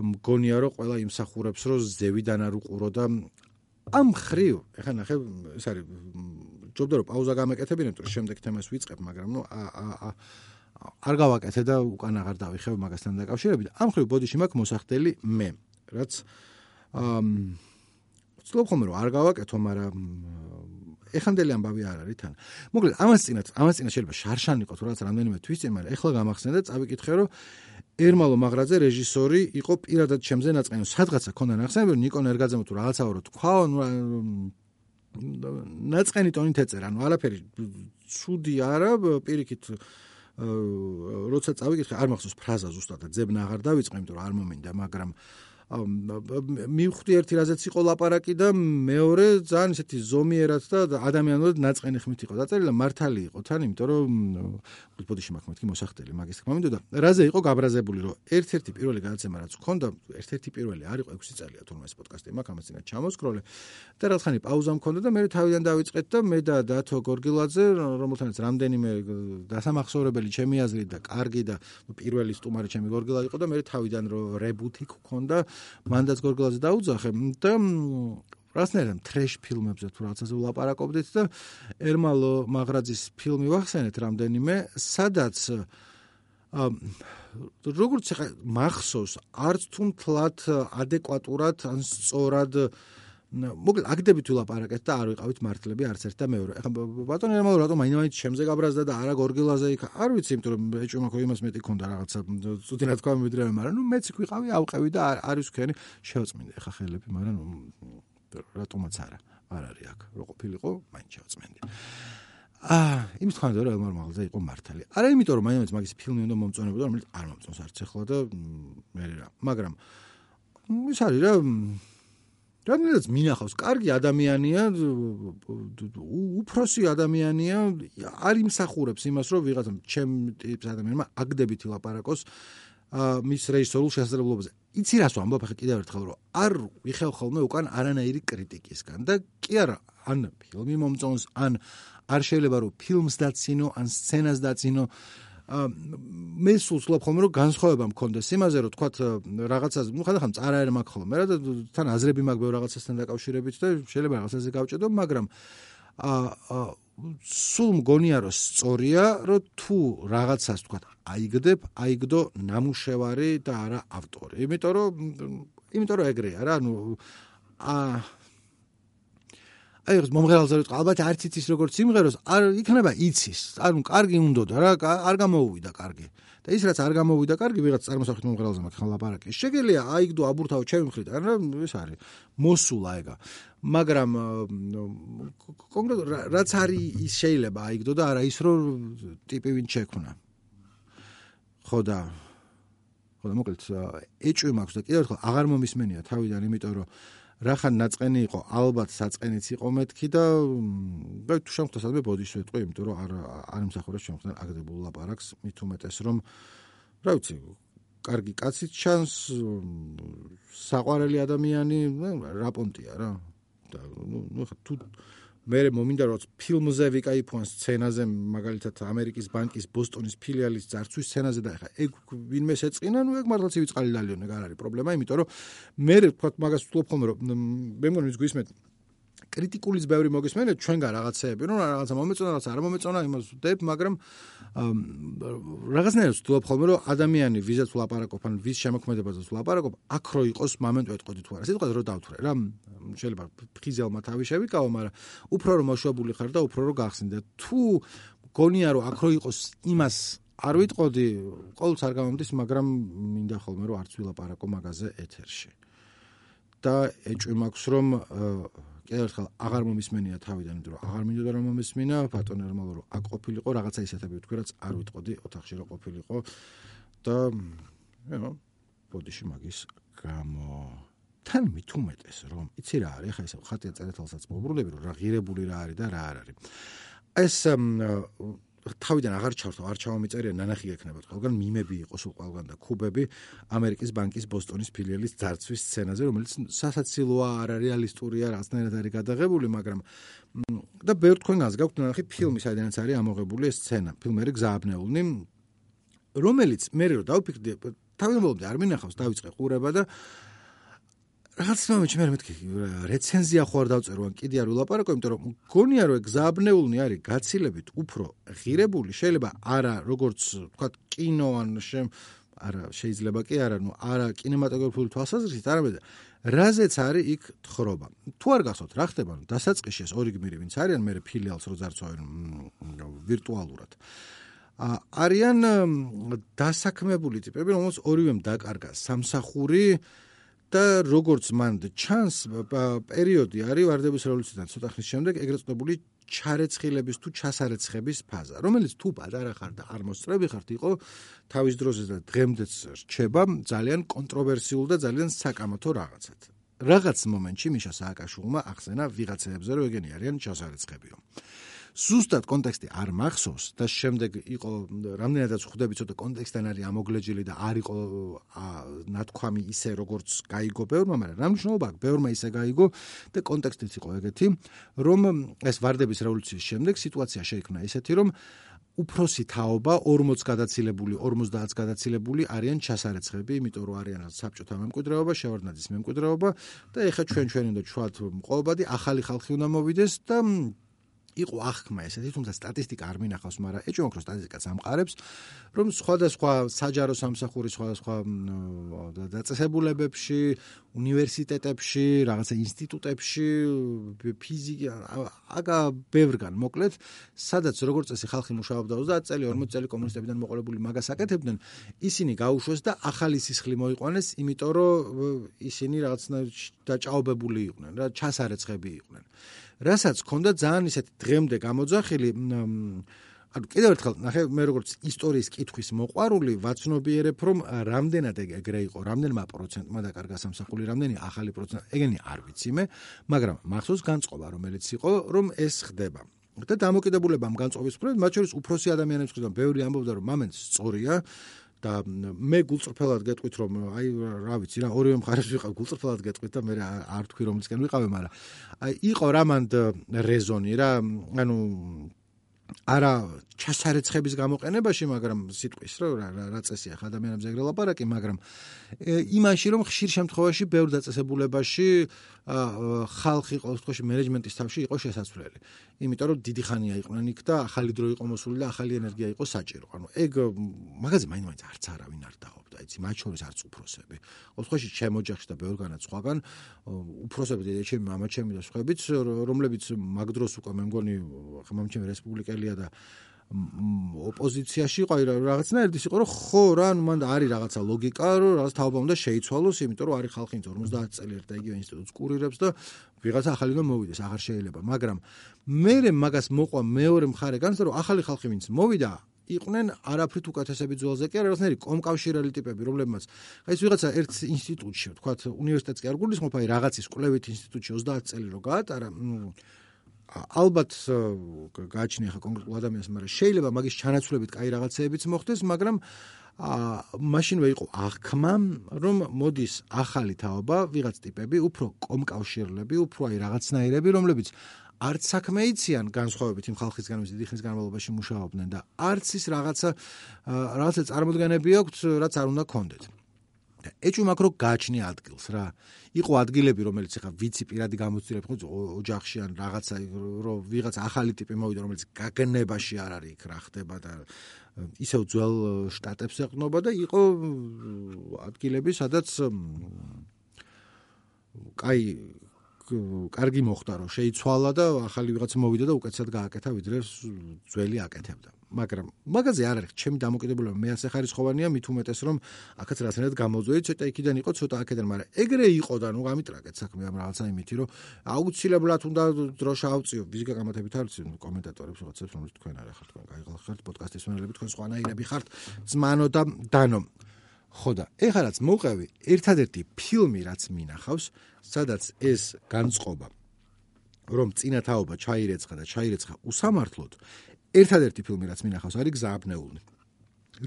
მგონია რომ ყველა იმსახურებს, რომ ზევიდან არ უყურო და ამ ხრივ ეხლა ნახე ეს არის ჯობდა რომ პაუზა გამეკეთებინე თუ შემდეგ თემას ვიწყებ მაგრამ ნუ არ გავაკეთე და უკან აღარ დავიხევ მაგასთან დაკავშირებით ამ ხრივ ბოდიში მაქვს მოსახდელი მე რაც ამ ვცდილობ ხოლმე რომ არ გავაკეთო მაგრამ ეხანდელი ამბავი არ არის თან მოკლედ ამას წინათ ამას წინათ შეიძლება შარშან იყო თუ რაღაც რამდენიმე თვის წინ მაგრამ ეხლა გამახსენდა წავიკითხე რომ ერმალო მაღრაძე რეჟისორი იყო პირადად ჩემზე ნაწყენი. სადღაცა ქონდა ნახსენები, ნიკონ ერგაძემ თუ რაღაცაო რო თქვა, ნუ ნაწყენი ტონით ეწერა, ნუ არაფერი ცუდი არა, პირიქით როცა წავიკითხე, არ მახსოვს ფრაზა ზუსტად, ძებნა აღარ დავიწყე, იმიტომ რომ არ მომინდა, მაგრამ მივხვდი ერთი რაზეც იყო ლაპარაკი და მეორე ძალიან ისეთი ზომიერად და ადამიანურად ნაწყენი ხმით იყო. დაწერილი და მართალი იყო თან იმიტომ რომ ბოდიში მაქვს მეთქი მოსახდელი მაგის თქმა მინდოდა. რაზე იყო გაბრაზებული რომ ერთ-ერთი პირველი გადაცემა რაც მქონდა ერთ-ერთი პირველი არ იყო 6 წელია თურმე ეს პოდკასტი მაქვს ამას წინა ჩამოსკროლე. და რა ხანი პაუზა მქონდა და მე თავიდან დავიწყეთ და მე და დათო გორგილაძე რომელთანაც რამდენიმე დასამახსოვრებელი ჩემი აზრით და კარგი და პირველი სტუმარი ჩემი გორგილა იყო და მე თავიდან რო რებუთი გქონდა მანდაც გორგლაძე დაუძახე და რასნაირად ტრეშ ფილმებზე თუ რაღაცაზე ვლაპარაკობდით და ერმალო მაღრაძის ფილმი ვახსენეთ რამდენიმე სადაც როგორც ხა მახსოვს არც თუ მთლად ადეკვატურად ან სწორად მოკლედ აგდებით ვილაპარაკეთ და არ ვიყავით მართლები არც ერთ და მეორე. ეხლა ბატონი რამალო რატომ მაინც შემზე გაბრაზდა და არა გორგილაზე იქ არ ვიცი, იმიტომ რომ ეჭვმა ხო იმას მეტი ქონდა რაღაცა ცუდი რა თქვა მიდრე, მაგრამ ნუ მეც იქ ვიყავი, ავყევი და არის ვქენი შევწმინდი ეხლა ხელები, მაგრამ რატომაც არა. არ არის აქ. რო ყოფილიყო, მაინც შევწმინდი. აა, იმის თქვა რომ ელმარ მაღლზე იყო მართალი. არა იმიტომ რომ მაინც მაგის ფილმი უნდა მომწონებოდა, რომელიც არ მომწონს არც ახლა და მე რა. მაგრამ ის არის რა რადგანაც მინახავს, კარგი ადამიანია, უფროსი ადამიანია, არ იმსახურებს იმას, რომ ვიღაცა ჩემ ტიპის ადამიანმა აგდებით ლაპარაკოს ა მის რეჟისორულ შესაძლებლობაზე. იცი რას ვამბობ ახლა კიდევ ერთხელ, რომ არ ვიხევ ხოლმე უკან არანაირი კრიტიკისგან და კი არა, ან ფილმი მომწონს, ან არ შეიძლება რომ ფილმს დაცინო, ან სცენას დაცინო. მე სულ ვცდილობ ხოლმე რომ განსხვავება მქონდეს იმაზე რომ თქვათ რაღაცას ნუ ხანდახან წარაერ მაგ ხოლმე რა და თან აზრები მაგ ბევრ რაღაცასთან დაკავშირებით და შეიძლება რაღაცაზე გავჭედო მაგრამ ა სულ მგონია რომ სწორია რომ თუ რაღაცას თქვათ აიგდებ აიგდო ნამუშევარი და არა ავტორი იმიტომ რომ იმიტომ რომ ეგრეა რა ნუ ა აი ეს მომღერალზე რო ალბათ არც იცის როგორც სიმღეროს არ იქნება იცის. ანუ კარგი უნდოდა რა არ გამოუვიდა კარგი. და ის რაც არ გამოუვიდა კარგი ვიღაც წარმოსახით მომღერალზე მაგ ხალ ლაპარაკი შეგელია აიგდო აბურთავ ჩემი მხრით. არა ეს არის მოსულა ეგა. მაგრამ კონკრეტულად რაც არის ის შეიძლება აიგდო და არა ის რო ტიპი ვინ შექმნა. ხო და ხო და მოკლედ ეჭვი მაქვს და კიდევ ერთხელ აღარ მომისმენია თავიდან იმიტომ რომ რახან ნაწყენი იყო ალბათ საწყენიც იყო მეთქი და და თუ შემხთა სადმე ბოდიშ ვეტყვი იმიტომ რომ არ არ იმსახურა შემხთან აგდებულ ლაპარაკს. მით უმეტეს რომ რა ვიცი კარგი კაცი ჩანს საყვარელი ადამიანი რა პონტია რა? და ნუ ნუ თუ მე მომინდა რომ ფილმზე ვიკაიფონ სცენაზე მაგალითად ამერიკის ბანკის ბოსტონის ფილიალის ძარცვის სცენაზე და ეხა ეგ ვინმე შეწყინა ნუ ეგ მართლაც ივიწყალი ლალიონე გარ არის პრობლემა იმიტომ რომ მე თქვა მაგას ვთქვი ხოლმე რომ მე მგონი ის გვისმენთ კრიტიკულის ბევრი მოგესმენთ ჩვენგან რაღაცეები, რომ რაღაცა მომეწონა, რაღაცა არ მომეწონა, იმას ვდებ, მაგრამ რაღაცნაირად ვთქვი ხოლმე, რომ ადამიანი ვიზაც ვლაპარაკობ, ან ვის შემოქმედებაზეც ვლაპარაკობ, აქ რო იყოს მომენტ ვეტყოდი თუ არა. სიტყვაზე რო დავთვრე რა, შეიძლება ფხიზელმა თავი შევიკავო, მაგრამ უფრო რომ მოშვებული ხარ და უფრო რომ გახსნი და თუ გონია რომ აქ რო იყოს იმას არ ვიტყოდი, ყოველთვის არ გამომდის, მაგრამ მინდა ხოლმე რომ არც ვილაპარაკო მაგაზე ეთერში. და ეჭვი მაქვს რომ კიდევ ერთხელ აღარ მომისმენია თავიდან, იმიტომ რომ აღარ მინდოდა რომ მომისმინა, ბატონ ერმალო რომ აქ ყოფილიყო, რაღაცა ისეთები ვთქვი, რაც არ ვიტყოდი ოთახში რომ ყოფილიყო და ნუ ბოდიში მაგის გამო თან მithumetes რომ იცი რა არის, ხა ესე ხატია წერეთელსაც მოუბრუნდები რომ რა ღირებული რა არის და რა არ არის. ეს თავიდან აღარ ჩავთო, არ ჩავამიწერია ნანახი გექნება ყველგან მიმები იყო სულ ყველგან და ქუბები ამერიკის ბანკის ბოსტონის ფილიალის ძარცვის სცენაზე, რომელიც სასაცილოა, არარეალისტურია, რაღაცნაირად არის გადაღებული, მაგრამ და ბევრ თქვენგანს გაქვთ ნანახი ფილმი, საიდანაც არის ამოღებული ეს სცენა, ფილმერი გზააბნეულნი, რომელიც მე რო დავფიქრდი, თავიდან ბოლომდე არ მინახავს, დავიწყე ყურება და რაღაც მომენტში მე მეთქი რეცენზია ხო არ დავწერო ან კიდე არ ვილაპარაკო იმიტომ რომ გონია რომ გზაბნეულნი არის გაცილებით უფრო ღირებული შეიძლება არა როგორც თქვა კინო ან არა შეიძლება კი არა ნუ არა კინემატოგრაფიული თვალსაზრისით არამედ რაზეც არის იქ თხრობა. თუ არ გახსოვთ რა ხდება? ნუ დასაწყისში ეს ორი გმირი ვინც არიან მე ფილიალს რო ძარცვავენ ვირტუალურად. არიან დასაქმებული ტიპები რომელს ორივემ დაკარგა სამსახური და როგორც მან ჩანს პერიოდი არის ვარდების რევოლუციიდან ცოტა ხნის შემდეგ ეგრეთ წოდებული ჩარეცხილების თუ ჩასარეცხების ფაზა რომელიც თუ პატარა ხარ და არ მოსწრები ხარ იყო თავის დროზე და დღემდეც რჩება ძალიან კონტროვერსიულ და ძალიან საკამათო რაღაცად. რაღაც მომენტში მიშა სააკაშვილმა ახსენა ვიღაცებზე რომ ეგენი არიან ჩასარეცხებიო ზუსტად კონტექსტი არ მახსოვს და შემდეგ იყო რამდენადაც ხვდები ცოტა კონტექსტთან არის ამოგლეჯილი და არ იყო ნათქვამი ისე როგორც გაიგო ბევრმა, მაგრამ რა მნიშვნელობა აქვს? ბევრმა ისე გაიგო და კონტექსტიც იყო ეგეთი, რომ ეს ვარდების რევოლუციის შემდეგ სიტუაცია შეიქმნა ისეთი, რომ უფროსი თაობა 40 გადაცილებული 50 გადაცილებული არიან ჩასარეცხები, იმიტომ რომ არიან საბჭოთა მემკვიდრეობა, შევარდნაძის მემკვიდრეობა და ეხა ჩვენ ჩვენ უნდა ჩვათ მყობადი ახალი ხალხი უნდა მოვიდეს და იყო აღქმა ესეთი, თუმცა სტატისტიკა არ მინახავს, მაგრამ ეჭვმოქრო სტატისტიკაც ამყარებს, რომ სხვადასხვა საჯარო სამსახურის სხვადასხვა დაწესებულებებში, უნივერსიტეტებში, რაღაცა ინსტიტუტებში, ფიზიკა, აგა ბევრგან, მოკლედ, სადაც როგორც წესი ხალხი მუშაობდა 30 წელი, 40 წელი კომუნისტებიდან მოყოლებული მაგას აკეთებდნენ, ისინი გაუშვეს და ახალი სისხლი მოიყვანეს, იმიტომ რომ ისინი რაღაცნაირად დაჭაობებული იყვნენ, რა ჩასარეცხები იყვნენ. რასაც ქონდა ძალიან ისეთ დღემდე გამოძახილი ანუ კიდევ ერთხელ ნახე მე როგორც ისტორიის კითხვის მოყვარული ვაცნობიერებ რომ რამდენად ეგრე იყო რამდენმა პროცენტმა დაკარგა სამსახური რამდენი ახალი პროცენტი ეგენი არ ვიცი მე მაგრამ მახსოვს განწყობა რომელიც იყო რომ ეს ხდება. და დამოკიდებულებამ განწყობის პრობლემა მათ შორის უფროსი ადამიანებს ხდება ბევრი ამბობდა რომ მომენტ სწორია და მე გულწრფელად გეტყვით რომ აი რა ვიცი რა ორივე მხარეს ვიყავ გულწრფელად გეტყვით და მე არ თქვი რომლისკენ ვიყავე მაგრამ აი იყო რამანდ რეზონი რა ანუ არა ჩასარეცხების გამოყენებაში, მაგრამ სიტყვის რო რა რა წესია ხა ადამიანებს ეგრე ლაპარაკი, მაგრამ იმაში რომ ხშირ შემთხვევაში ბევრ დაწესებულებაში ხალხი ყოველ შემთხვევაში მენეჯმენტის თავში იყო შესაძლებელი. იმიტომ რომ დიდი ხანია იყვნენ იქ და ახალი დრო იყო მოსული და ახალი ენერგია იყო საჭირო. ანუ ეგ მაგაზე მაინც არც არავინ არ დაობდა, იცი, მათ შორის არც უფროსები. შემთხვევაში ჩემ ოჯახში და ბევრგანაც სხვაგან უფროსები და ჩემი მამა ჩემი და სხვაებიც რომლებიც მაგ დროს უკვე მე მგონი ხა მამ ჩემი რესპუბლიკელია და ოპოზიციაში იყო აი რაღაცნაირად ის იყო რომ ხო რა ნუ მან არის რაღაცა ლოგიკა რომ რაღაც თაობა უნდა შეიცვალოს იმიტომ რომ არის ხალხი 50 წელი ერთ და იგივე ინსტიტუტს კურირებს და ვიღაცა ახალი უნდა მოვიდეს აღარ შეიძლება მაგრამ მე მაგას მოყვა მეორე მხარე განსა რომ ახალი ხალხი ვინც მოვიდა იყვნენ არაფრით უკეთესები ძველზე კი არა რაღაცნაირი კომკავშირელი ტიპები რომლებმაც აი ეს ვიღაცა ერთ ინსტიტუტში თქვა უნივერსიტეტს კი არ გულისხმობ აი რაღაცის კვლევით ინსტიტუტში 30 წელი რო გაატარა ალბათ გააჩნია ხა კონკრეტულ ადამიანს, მაგრამ შეიძლება მაგის ჩანაცვლებით კაი რაღაცეებიც მოხდეს, მაგრამ აა მაშინვე იყო აღქმა, რომ მოდის ახალი თაობა, ვიღაც ტიპები, უფრო კომკავშირლები, უფრო აი რაღაცნაირები, რომლებიც არც საქმე იციან განსხვავებით იმ ხალხისგან, ვინც დიდი ხნის განმავლობაში მუშაობდნენ და არც ის რაღაცა რაღაცა წარმოდგენები აქვთ, რაც არ უნდა კონდეთ. და ეჭვი მაქრო გააჩნია ადგილს რა. იყო ადგილები, რომელიც ახლა ვიცი პირადი გამოცდილები ხო ოჯახში ან რაღაცა რომ ვიღაც ახალი ტიპი მოვიდა, რომელიც გაგნებაში არ არის იქ რა ხდება და ისევ ძველ შტატებს ეყნობა და იყო ადგილები, სადაც კაი კარგი მოხდა რომ შეიცვალა და ახალი ვიღაც მოვიდა და უკეთესად გააკეთა ვიდრე ძველი აკეთებდა. მაგრამ მაგაზე არ არის ჩემი დამოკიდებულება მე ასე ხარისხოვანია მით უმეტეს რომ აქაც რაღაცნაირად გამოძვეი ცოტა იქიდან იყო ცოტა აქედან მაგრამ ეგრე იყო და ნუ გამიტრაკეთ საქმე ამ რაღაცა იმითი რომ აუცილებლად უნდა დროშა ავწიო ვიზგა გამათებით არის კომენტატორებს რაღაცებს რომ თქვენ არ ახართ თქვენ გაიღალხართ პოდკასტის მენელები თქვენ სხვანაირები ხართ ძმანო და დანო ხო და ეხლა რაც მოყევი ერთადერთი ფილმი რაც მინახავს სადაც ეს განწყობა რომ წინათაობა ჩაირეცხა და ჩაირეცხა უსამართლოდ ერთადერთი ფილმი რაც მინახავს არის გზაბნეული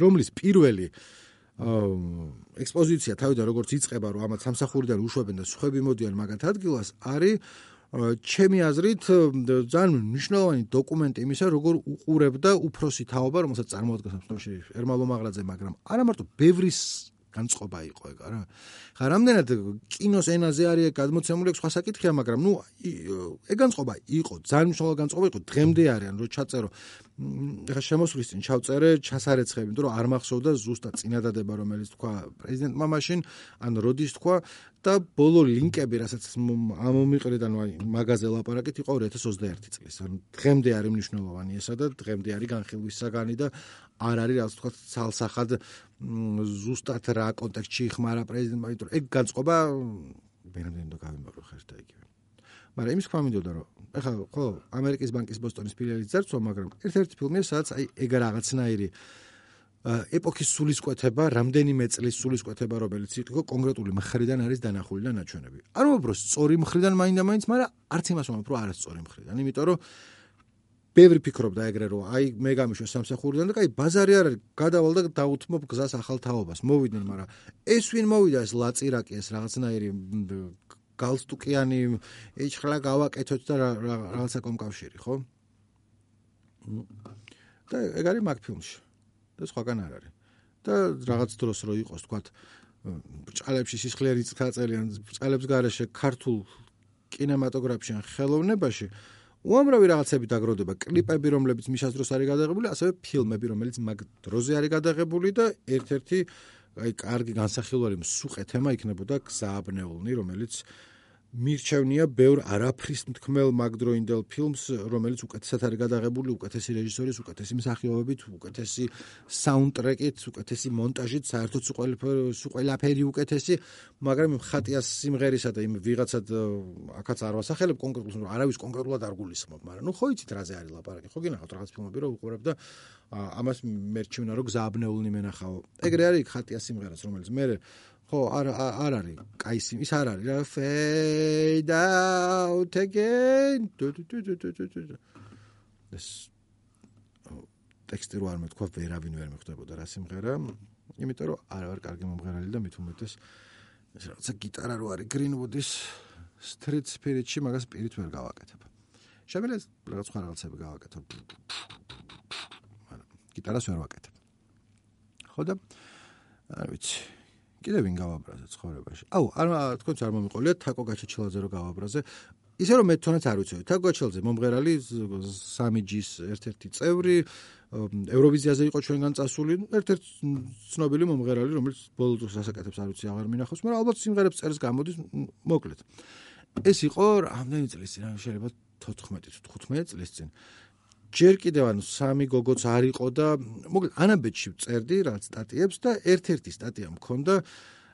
რომლის პირველი ექსპოზიცია თავიდან როგორც იწება რომ ამათ სამსახურიდან უშვებენ და სხვები მოდიან მაგათ ადგილას არის ჩემი აზრით ძალიან მნიშვნელოვანი დოკუმენტი იმისა როგორ უყურებდა უფროსი თაობა რომელსაც წარმოადგენს სამშობლოში ერმალო მაღლაძე მაგრამ არა მარტო ბევრის განწყობა იყო ეგ რა. ხა რამდენად კინოს ენაზე არის გადმოცემული სხვა საკითხია, მაგრამ ნუ ეგ განწყობა იყო, ძალიან მნიშვნელოვანი განწყობა იყო, დღემდე არიან რო ჩაწერო ხა შემოსვლის წინ ჩავწერე ჩასარეცხები, იმიტომ რომ არ მახსოვდა ზუსტად წინადადება რომელიც თქვა პრეზიდენტმა მაშინ, ან როდის თქვა და ბოლო ლინკები, რასაც ამომიყრიდან მაგაზე ლაპარაკით იყო 2021 წლის. ანუ დღემდე არის მნიშვნელოვანი ესა და დღემდე არის განხილვის საგანი და არ არის რაც თქვა ცალსახად ზუსტად რა კონტექსტში ხმარა პრეზიდენტმა, იმიტომ რომ ეგ განწყობა ბერამდე უნდა გავიმაგრო ხერთა იგივე. მაგრამ იმის თქვა მინდოდა რომ ეხლა ხო ამერიკის ბანკის ბოსტონის ფილიალის ძერცვა, მაგრამ ერთ-ერთი ფილმია სადაც აი ეგ რაღაცნაირი ეპოქის სულისკვეთება, რამდენიმე წლის სულისკვეთება, რომელიც იყო კონკრეტული მხრიდან არის დანახული და ნაჩვენები. არ უბრალოდ სწორი მხრიდან მაინდა-მაინც, მაგრამ არც იმას ვამბობ, რომ არასწორი მხრიდან, იმიტომ რომ ბევრი ფიქრობდა ეგრე რომ აი მე გამიშვა სამსახურიდან და კაი ბაზარი არ არის გადავალ და დაუთმობ გზას ახალ თაობას. მოვიდნენ მაგრამ ეს ვინ მოვიდა ეს ლაწირაკი ეს რაღაცნაირი გალსტუკიანი ეჭხლა გავაკეთოთ და რაღაცა კომკავშირი ხო? და ეგ არის მაგ ფილმში და სხვაგან არ არის. და რაღაც დროს რო იყოს თქვა ბრჭყალებში სისხლიანი წაწელიან ბრჭყალებს garaშე ქართულ კინემატოგრაფში ან ხელოვნებაში უამრავი რაღაცები დაგროვდება კლიპები რომლებიც მიშას დროს არის გადაღებული ასევე ფილმები რომელიც მაგ დროზე არის გადაღებული და ერთ-ერთი აი კარგი განსახილველი მსუყე თემა იქნებოდა გზააბნეულნი რომელიც მირჩევნია ბევრ არაფრის მთქმელ მაგდროინდელ ფილმს, რომელიც უკეთესად არის გადაღებული, უკეთესი რეჟისორის, უკეთესი მსახიობებით, უკეთესი საუნდტრეკით, უკეთესი მონტაჟით, საერთოდ სულ ყველაფერი უკეთესი, მაგრამ ხატიას სიმღერისა და იმ ვიღაცად აქაც არ ვასახელებ კონკრეტულს, რომ არავის კონკრეტულად არ გულისხმობ, მაგრამ ნუ ხო იცით რაზე არის ლაპარაკი, ხო გინახავთ რაღაც ფილმები რომ უყურებ და ამას მერჩევნა რომ გზააბნეულნი მენახაო. ეგრე არის ხატიას სიმღერას, რომელიც მე ხო არ არ არის. კაი ის არ არის. fade out again. ეს ტექსტი რო არ მეთქვა ვერავინ ვერ მეხვდებოდა რა სიმღერა. იმიტომ რომ არ ვარ კარგი მომღერალი და მით უმეტეს ეს რაღაცა გიტარა რო არის. Greenwood-ის street spirit-ში მაგას პირით ვერ გავაკეთებ. შემიძლია რაღაც სხვა რაღაცები გავაკეთო. მაგრამ გიტარას ვერ ვაკეთებ. ხო და არ ვიცი კიდევ ვინ გავაბრაზე ცხოვრებაში? აუ, არ თქონც არ მომიყოლია თაკო გაჩეჩილაძე რო გავაბრაზე. ისე რომ მე თვითონაც არ ვიცოდი. თაკო გაჩეჩილაძე მომღერალი 3G-ს ერთ-ერთი წევრი ევროვიზიაზე იყო ჩვენგან წასული, ერთ-ერთი ცნობილი მომღერალი, რომელიც ბოლო დროს ასაკეთებს არ ვიცი, აღარ მინახავს, მაგრამ ალბათ სიმღერებს წერს გამოდის მოკლედ. ეს იყო რამდენი წლის წინ, შეიძლება 14-15 წლის წინ. ჯერ კიდევ ანუ სამი გოგოც არ იყო და მოკლედ ანაბეჭში წერდი რა სტატიებს და ერთ-ერთი სტატია მქონდა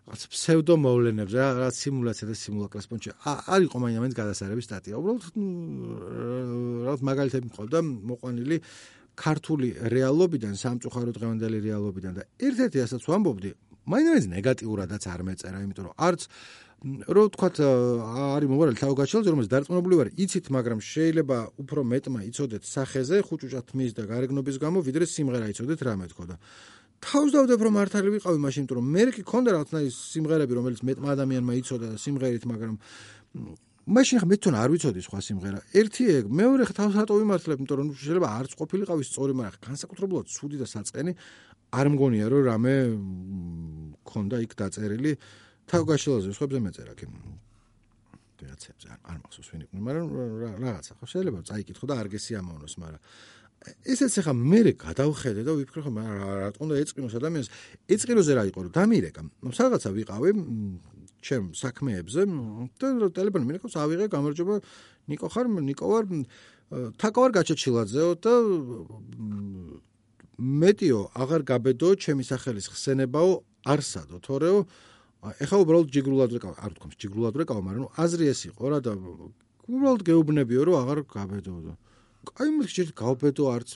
რაც ფსევდო მოვლენებს რა რა სიმულაცია და სიმულაკრას პონჩი არ იყო მაინც გადასარების სტატია. უბრალოდ რა მაგალითები მქონდა მოყვანილი ქართული რეალობიდან სამწუხარო დღევანდელი რეალობიდან და ერთ-ერთი ასაც ვამბობდი მაინც ნეგატიურადაც არ მეწერა იმიტომ რომ არც რო თქვათ არის მომღერალი თავგაჩელზე რომელიც დარწმუნებული ვარ იცით მაგრამ შეიძლება უფრო მეტმა იცოდეთ სახეზე ხუჭუჭად მის და გარეგნობის გამო ვიდრე სიმღერა იცოდეთ რა მეთქო და. თავს დავდებ რომ მართალი ვიყავი მაშინ თუ რომ მე კი ქონდა რაღაცნაირი სიმღერები რომელიც მეტმა ადამიანმა იცოდა და სიმღერით მაგრამ მაშინ ხა მე თვითონ არ ვიცოდი სხვა სიმღერა. ერთი ეგ მეორე ხა თავს რატო ვიმართლებ იმიტომ რომ შეიძლება არც ყოფილიყავი სწორი მაგრამ განსაკუთრებულად ცუდი და საწყენი არ მგონია რომ რამე ქონდა იქ დაწერილი თავგაშელოზე სხვებზე მეწერა კი. რაღაცებს არ მახსოვს ვინ იყო მაგრამ რაღაცა ხო შეიძლება წაიკითხო და არ გესიამოვნოს მაგრამ ესეც ახლა მე გადავხედე და ვიფიქრე ხო რატომ და ეწყინოს ადამიანს. ეწყინოზე რა იყო რომ დამირეკა რაღაცა ვიყავი ჩემ საქმეებზე და ტელეფონი მინახავს ავიღე გამარჯობა ნიკო ხარ ნიკო ვარ თაკო ვარ გაჩეჩილაძეო და მეტიო აღარ გაბედო ჩემი სახელის ხსენებაო არსადო თორეო. ეხა უბრალოდ ჯიგრულად ვეკავ, არ ვთქვამს ჯიგრულად ვეკავ, მაგრამ ნუ აზრი ეს იყო რა და უბრალოდ გეუბნებიო რომ აღარ გაბედო. კაი მე შეიძლება გავბედო არც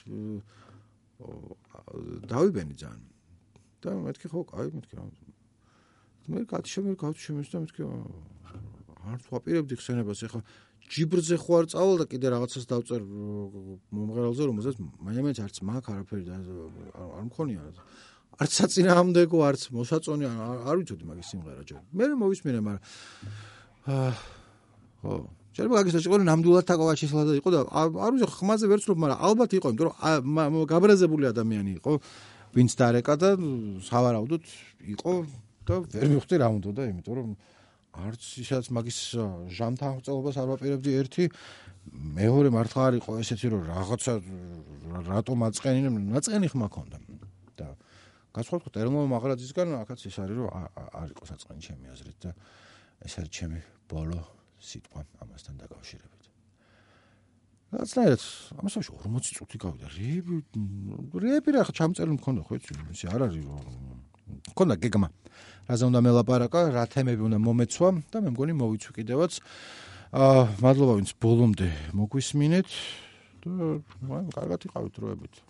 დავიბენი ძალიან. და მეთქი ხო კაი მეთქი რა. მე კაცი შემე კაცი შემე და მეთქი არ ვაპირებდი ხსენებას ეხა ჯიბრზე არ წავალ და კიდე რაღაცას დავწერ მომღერალზე რომელსაც მაინც არც მაგ არაფერი არ მქონია არც საწინააღმდეგო არც მოსაწონი არ ვიცოდი მაგის სიმღერა ჯერ. მე მოვისმინე მაგრამ ხო. შეიძლება გაგის საჭირო ნამდვილად თაკოვაჩის ლადა იყო და არ ვიცი ხმაზე ვერ ვცნობ მაგრამ ალბათ იყო იმიტომ რომ გაბრაზებული ადამიანი იყო ვინც დარეკა და სავარაუდოდ იყო და ვერ მივხვდი რა უნდა და იმიტომ რომ არც ისაც მაგის ჟამთან აღწელობას არ ვაპირებდი ერთი. მეორე მართლა არ იყო ესეთი რომ რაღაცა რატო მაწყენი მაწყენი ხმა ქონდა. და გასხოვთ ერმო მაღრაძისგან ახაც ის არის რომ არ იყო საწყენი ჩემი აზრით და ეს არის ჩემი ბოლო სიტყვა ამასთან დაკავშირებით. რაცნაირად ამასაში 40 წუთი გავიდა. რეები რეები რა ხა ჩამწელი მქონდა ხო იცი ის არ არის რომ მქონდა გეგმა. რაზე უნდა მელაპარაკა რა თემები უნდა მომეცვა და მე მგონი მოვიცვი კიდევაც. აა მადლობა ვინც ბოლომდე მოგვისმინეთ. და აი კარგად იყავით დროებით